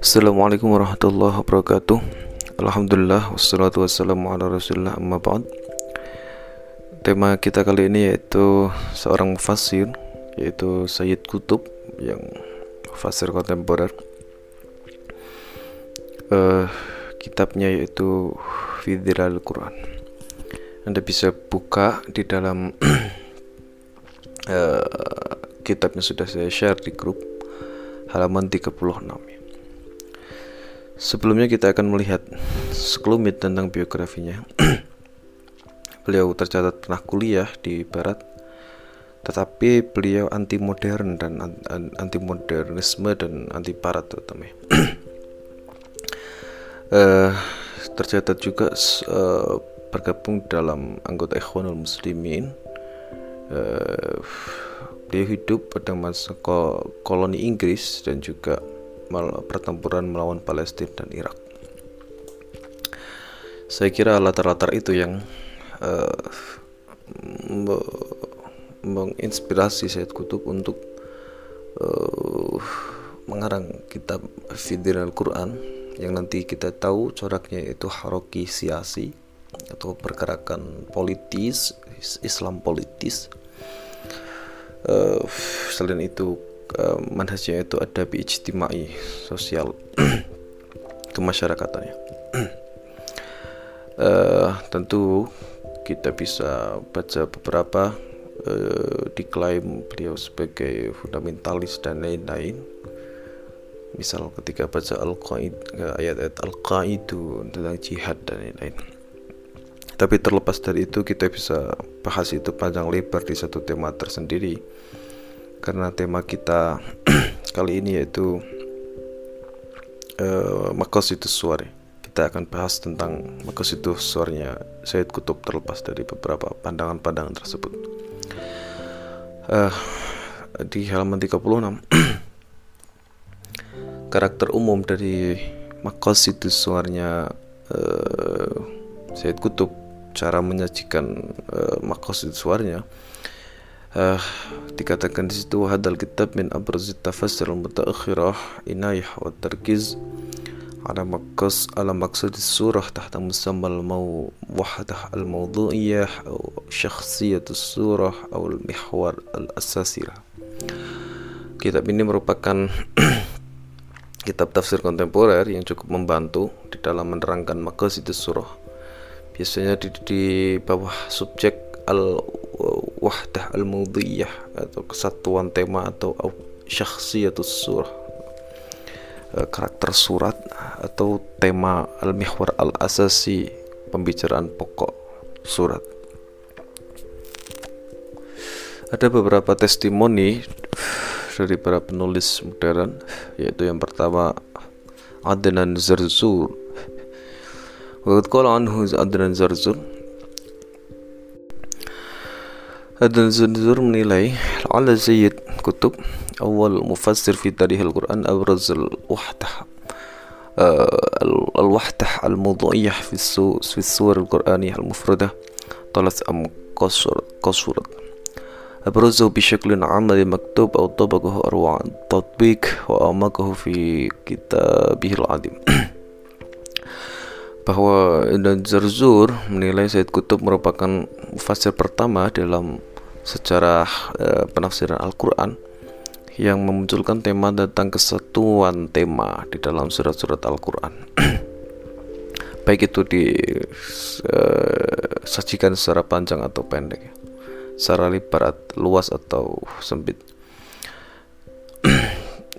Assalamualaikum warahmatullahi wabarakatuh. Alhamdulillah Wassalatu wassalamu ala rasulullah amma ba'd. Tema kita kali ini yaitu Seorang mufassir Yaitu Sayyid Kutub Yang fasir kontemporer. Uh, Kitabnya yaitu Fidhil Quran. Anda bisa buka di dalam uh, Kitabnya sudah saya share di grup Halaman 36 Sebelumnya kita akan melihat sekelumit tentang biografinya. beliau tercatat pernah kuliah di barat, tetapi beliau anti modern dan anti modernisme dan anti barat terutama. uh, tercatat juga uh, bergabung dalam anggota Ikhwanul Muslimin. Uh, beliau hidup pada masa koloni Inggris dan juga pertempuran melawan Palestina dan Irak. Saya kira latar-latar itu yang uh, menginspirasi Said Kutub untuk uh, mengarang kitab Fidin Al-Quran yang nanti kita tahu coraknya itu haroki siasi atau pergerakan politis Islam politis. Uh, selain itu uh, manhajnya itu ada bi ijtimai sosial kemasyarakatannya uh, tentu kita bisa baca beberapa uh, diklaim beliau sebagai fundamentalis dan lain-lain. Misal ketika baca al-qaid ayat-ayat al-qaidu tentang jihad dan lain-lain tapi terlepas dari itu kita bisa bahas itu panjang lebar di satu tema tersendiri karena tema kita kali ini yaitu uh, itu Suari. Kita akan bahas tentang itu Suarnya Said Kutub terlepas dari beberapa pandangan-pandangan tersebut. Uh, di halaman 36 karakter umum dari itu Suarnya uh, Said Kutub cara menyajikan uh, itu Suarnya uh, dikatakan di situ hadal kitab min abraz tafasir al-mutaakhirah inayah wa tarkiz على مقص على مقصد السورة تحت مسمى الموحدة الموضوعية أو شخصية السورة أو المحور الأساسي Kitab ini merupakan kitab tafsir kontemporer yang cukup membantu di dalam menerangkan maqasid surah. Biasanya di, di bawah subjek al wahdah al-mudiyah atau kesatuan tema atau syakhsiyatus surah. E, karakter surat atau tema al-mihwar al-asasi pembicaraan pokok surat. Ada beberapa testimoni dari para penulis modern yaitu yang pertama Adnan Zarzur Waktu qala anhu Adnan Zarzur هذا الزنزور menilai على زيد كتب أول مفسر في تاريخ القرآن أبرز الوحدة الوحدة الموضوعية في في السور القرآنية المفردة. طلت أم قصرت أبرزه بشكل عملي مكتوب أو طبقه أروع التطبيق وأعمقه في كتابه العظيم. Bahwa dan Zarzur menilai Said Kutub merupakan fasir pertama dalam sejarah e, penafsiran Al-Quran yang memunculkan tema tentang kesatuan tema di dalam surat-surat Al-Quran. Baik itu disajikan e, secara panjang atau pendek secara lebar luas atau sempit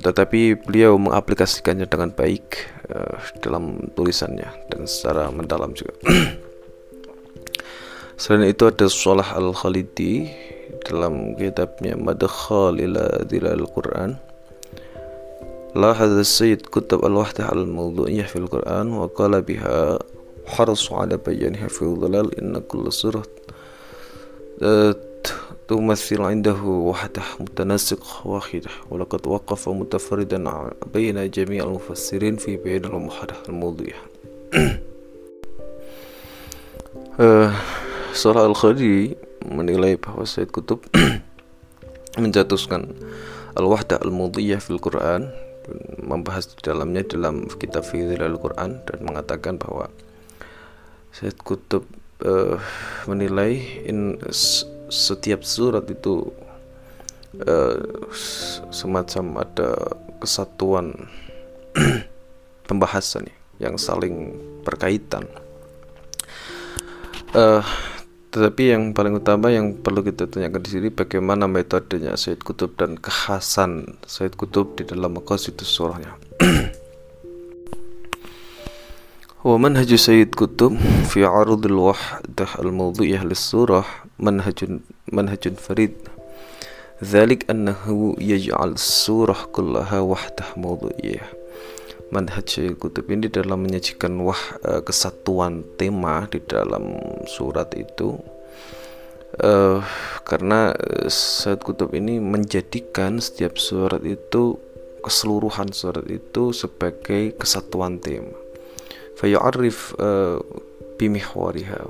tetapi beliau mengaplikasikannya dengan baik uh, dalam tulisannya dan secara mendalam juga. Selain itu ada Salah Al-Khalidi dalam kitabnya Madkhal ila Dhilal Quran. لاحظ السيد كتب الوحدة على الموضوعية في القرآن وقال بها حرص على بيانها في الظلال إن كل سورة تمثل عنده وحدة متناسق واحدة ولقد وقف متفردا بين جميع المفسرين في بيان الوحدة الموضوعية Salah Al-Khadi menilai bahwa Said Kutub menjatuhkan al-wahdah al-mudiyah fil Quran membahas di dalamnya dalam kitab Fiqh Al-Quran dan mengatakan bahwa Syed Kutub uh, menilai in setiap surat itu uh, semacam ada kesatuan pembahasan yang saling berkaitan. Uh, tetapi yang paling utama yang perlu kita tanyakan di sini bagaimana metodenya Said Kutub dan kekhasan Said Kutub di dalam maqasidus surahnya. ومنهج سيد كتب في عرض الوحدة الموضوعية للسورة منهج منهج فريد ذلك أنه يجعل السورة كلها وحدة موضوعية manhaj Syekh Kutub ini dalam menyajikan wah uh, kesatuan tema di dalam surat itu uh, karena Syekh Kutub ini menjadikan setiap surat itu keseluruhan surat itu sebagai kesatuan tema fayu'arif uh, bimihwariha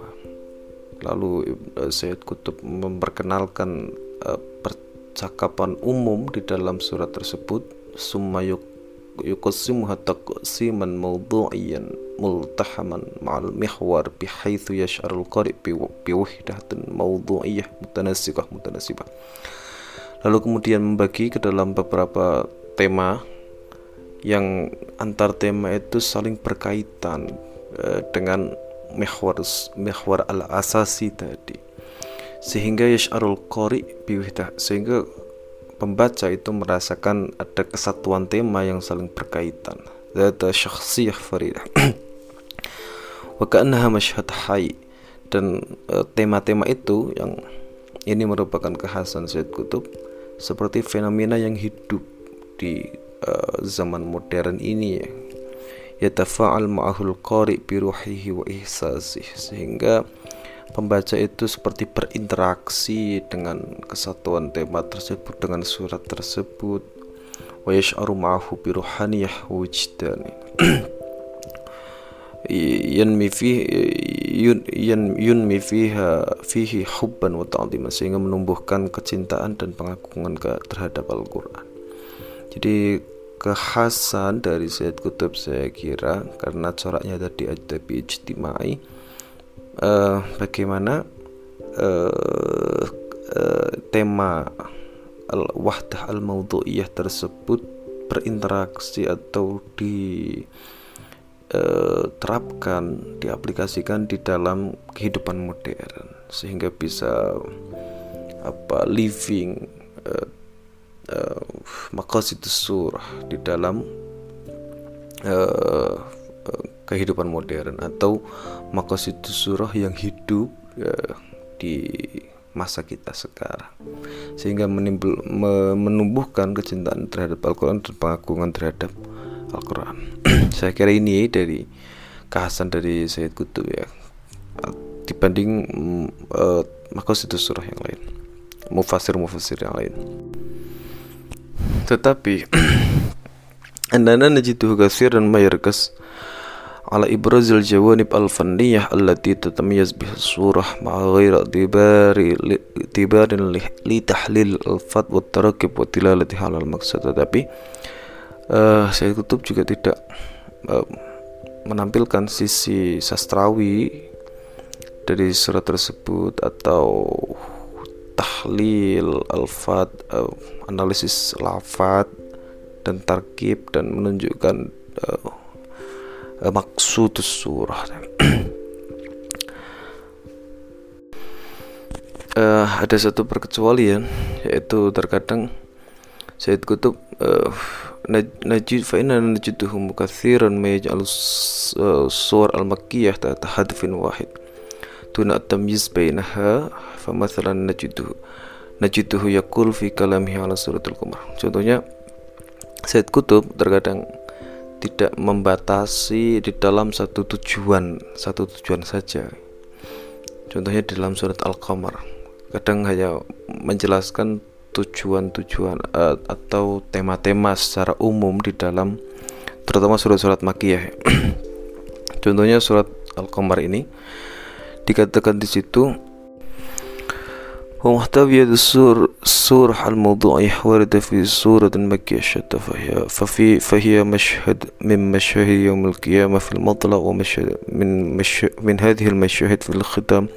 lalu Syed Kutub memperkenalkan percakapan umum di dalam surat tersebut. summa yuqsimuha taqsiman mawdu'iyan multahaman ma'al mihwar bihaythu yash'arul qari' biwahdatin mawdu'iyah mutanasikah mutanasibah lalu kemudian membagi ke dalam beberapa tema yang antar tema itu saling berkaitan uh, dengan mihwar mihwar al asasi tadi. Sehingga yash'arul qari biwihdah sehingga pembaca itu merasakan ada kesatuan tema yang saling berkaitan. Zata syakhsiyah faridah. Wa ka'annaha masyhad hayy dan uh, tema-tema itu yang ini merupakan kekhasan Syed Kutub seperti fenomena yang hidup di uh, zaman modern ini ya yatafa'al ma'ahul qari bi ruhihi wa ihsasih. Sehingga pembaca itu seperti berinteraksi dengan kesatuan tema tersebut dengan surat tersebut. Wa yash'aru ma'ahu bi ruhaniyah wujdani yanmi fi yun, yunmi fiha fihi hubban wa ta'ziman sehingga menumbuhkan kecintaan dan pengagungan terhadap Al-Qur'an. Jadi kekhasan dari Syed Kutub saya kira karena coraknya tadi ada ijtimai. Uh, bagaimana uh, uh, tema al-wahdah al-mawdu'iyah tersebut berinteraksi atau di terapkan diaplikasikan di dalam kehidupan modern sehingga bisa apa living uh, maqasid surah di dalam uh, kehidupan modern atau maqasid surah yang hidup uh, di masa kita sekarang. Sehingga menimbul, me, menumbuhkan kecintaan terhadap Al-Quran dan pengagungan terhadap Al-Quran. Saya kira ini dari kekhasan dari Sayyid Kutub ya. Dibanding uh, maqasid surah yang lain. Mufasir-mufasir yang lain tetapi أننا نجده كثيرا ما يركز على إبراز الجوانب الفنية التي تتميز بها الصورة مع غير اعتبار اعتبار لتحليل الألفاظ والتركب وتلالتها على المقصد tetapi uh, saya kutub juga tidak uh, menampilkan sisi sastrawi dari surat tersebut atau tahlil alfad uh, analisis lafad dan tarkib dan menunjukkan uh, uh, maksud surah. Uh, ada satu perkecualian yaitu terkadang Said Kutub najid fa inna najiduhu mukathiran ma suwar al-makkiyah tahta hadfin wahid. Tuna tamyiz bainaha fa mathalan najiduhu najiduhu yaqul fi kalamihi ala suratul qamar. Contohnya Said Kutub terkadang tidak membatasi di dalam satu tujuan satu tujuan saja. Contohnya dalam surat Al-Qamar. Kadang hanya menjelaskan tujuan-tujuan uh, atau tema-tema secara umum di dalam terutama surat-surat makiyah. Contohnya surat Al-Qamar ini dikatakan di situ ومحتوية السور السورة الموضوعية وردة في سورة مكية شتى فهي ففي فهي مشهد من مشاهد يوم القيامة في المطلع ومشهد من مش من هذه المشاهد في الختام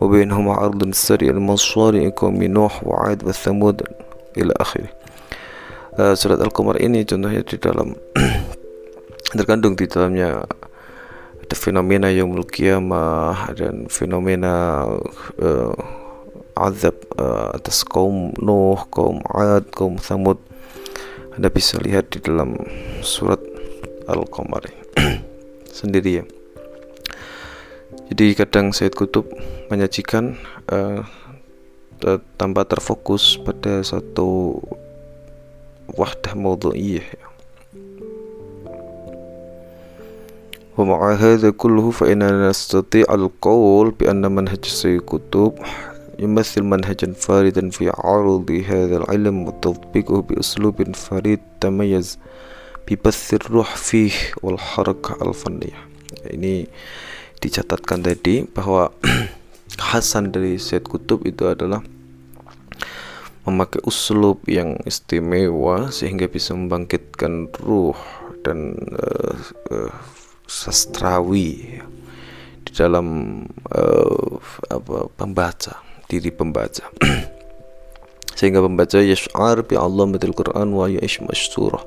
وبينهما عرض سريع المنصور قوم نوح وعاد وثمود إلى آخره. uh, surat Al-Qamar ini contohnya di dalam terkandung di dalamnya ada fenomena yang dan fenomena uh, azab uh, atas kaum Nuh, kaum Ad, kaum Thamud. Anda bisa lihat di dalam surat Al-Qamar sendiri ya. Jadi kadang Said Kutub menyajikan uh, tanpa terfokus pada satu wahdah mawdu'iyah ya. ومع هذا كله فإننا نستطيع القول بأن منهج سيد كتب يمثل منهجا فاردا في عرض هذا العلم وتطبيقه بأسلوب فريد تميز ببث الروح فيه والحركة الفنية ini dicatatkan tadi bahwa khasan dari Syed Kutub itu adalah memakai uslub yang istimewa sehingga bisa membangkitkan ruh dan uh, uh, sastrawi di dalam uh, apa, pembaca diri pembaca. Sehingga pembaca yash'ar bi betul Quran wa ya'ish masyurah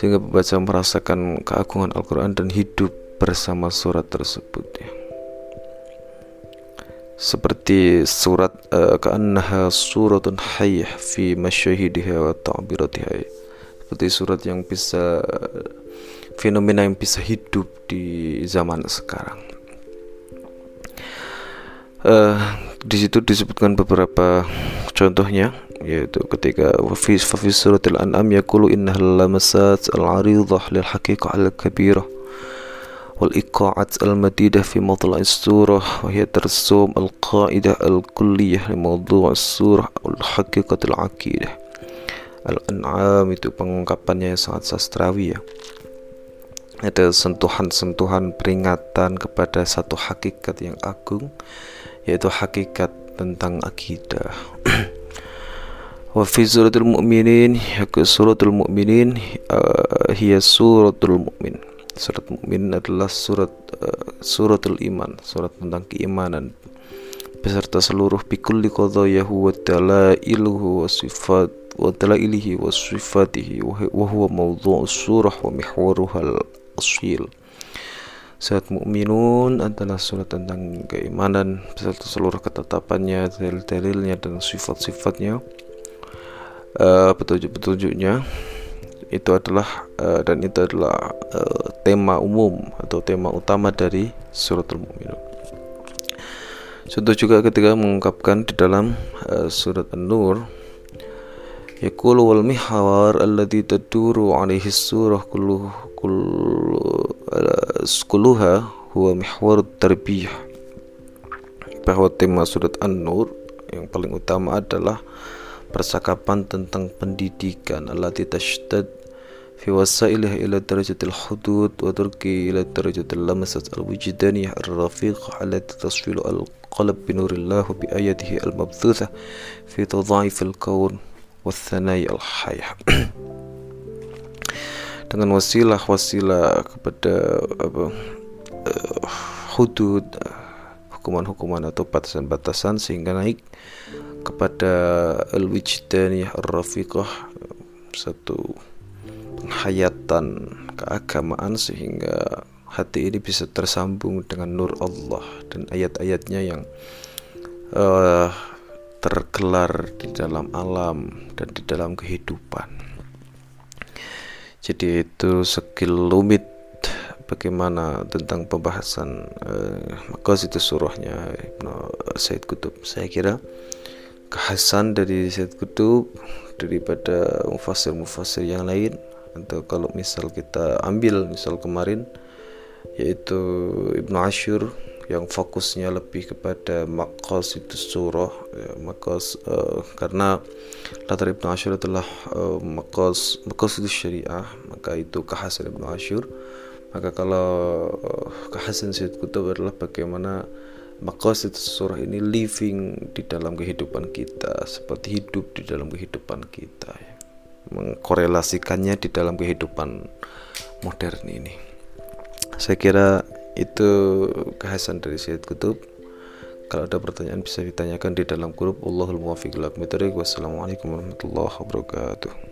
sehingga pembaca merasakan keagungan Al-Quran dan hidup bersama surat tersebut ya. Seperti surat uh, ka'annaha suratun hayyah fi masyahidiha wa ta'biratiha seperti surat yang bisa fenomena yang bisa hidup di zaman sekarang uh, di situ disebutkan beberapa contohnya yaitu ketika fi fi suratil an'am yaqulu innahal lamasat al-aridah lil haqiqah al-kabirah wal iqa'at al-madidah fi matla' as-surah wa hiya tarsum al-qa'idah al-kulliyah li mawdu' as-surah al-haqiqat al-aqidah al-an'am itu pengungkapannya yang sangat sastrawi ya. Ada sentuhan-sentuhan peringatan kepada satu hakikat yang agung yaitu hakikat tentang akidah. Wa fi suratul mu'minin yakut suratul mu'minin uh, hiya suratul mu'min. Surat mu'min adalah surat uh, suratul iman surat tentang keimanan. Beserta seluruh bikulli qadayahu wa dalailuhu wa sifat wa dalailihi wa sifatihi wa huwa mawdu'u surah wa mihwaruha al-asil Surat Mukminun adalah surat tentang keimanan beserta seluruh ketetapannya, dalil-dalilnya dan sifat-sifatnya, uh, petunjuk-petunjuknya. Itu adalah uh, dan itu adalah uh, tema umum atau tema utama dari surat Al-Mukminun. Contoh juga ketika mengungkapkan di dalam uh, surat An-Nur يقول والمحور الذي تدور عليه السورة كله كلها هو محور التربية bahwa tema surat An-Nur yang paling utama adalah percakapan tentang pendidikan allati tashtad fi wasailah ila darajatil hudud wa turki ila darajatil lamasat al-wujdaniyah ar-rafiqah allati tasfilu al-qalb bi nurillah bi ayatihi al-mabthutha fi tadhaif al-kawn wathanai al-hayah dengan wasilah-wasilah kepada apa uh, hudud hukuman-hukuman atau batasan-batasan sehingga naik kepada al-wijdaniyah ar-rafiqah satu penghayatan keagamaan sehingga hati ini bisa tersambung dengan nur Allah dan ayat-ayatnya yang uh, tergelar di dalam alam dan di dalam kehidupan. Jadi itu lumit bagaimana tentang pembahasan uh, itu surahnya Ibnu Said Kutub. Saya kira kekhasan dari Said Kutub daripada mufasir-mufasir yang lain atau kalau misal kita ambil misal kemarin yaitu Ibnu Ashur yang fokusnya lebih kepada itu surah ya, makas uh, karena latar Ibnu Ashur adalah uh, makas itu syariah maka itu kekhasan Ibnu Ashur maka kalau uh, kekhasan Syed Kutub adalah bagaimana Maqasid surah ini living di dalam kehidupan kita seperti hidup di dalam kehidupan kita ya. mengkorelasikannya di dalam kehidupan modern ini saya kira itu kekhasan dari Syed Kutub kalau ada pertanyaan bisa ditanyakan di dalam grup. Allahul Muwaffiq Wassalamualaikum warahmatullahi wabarakatuh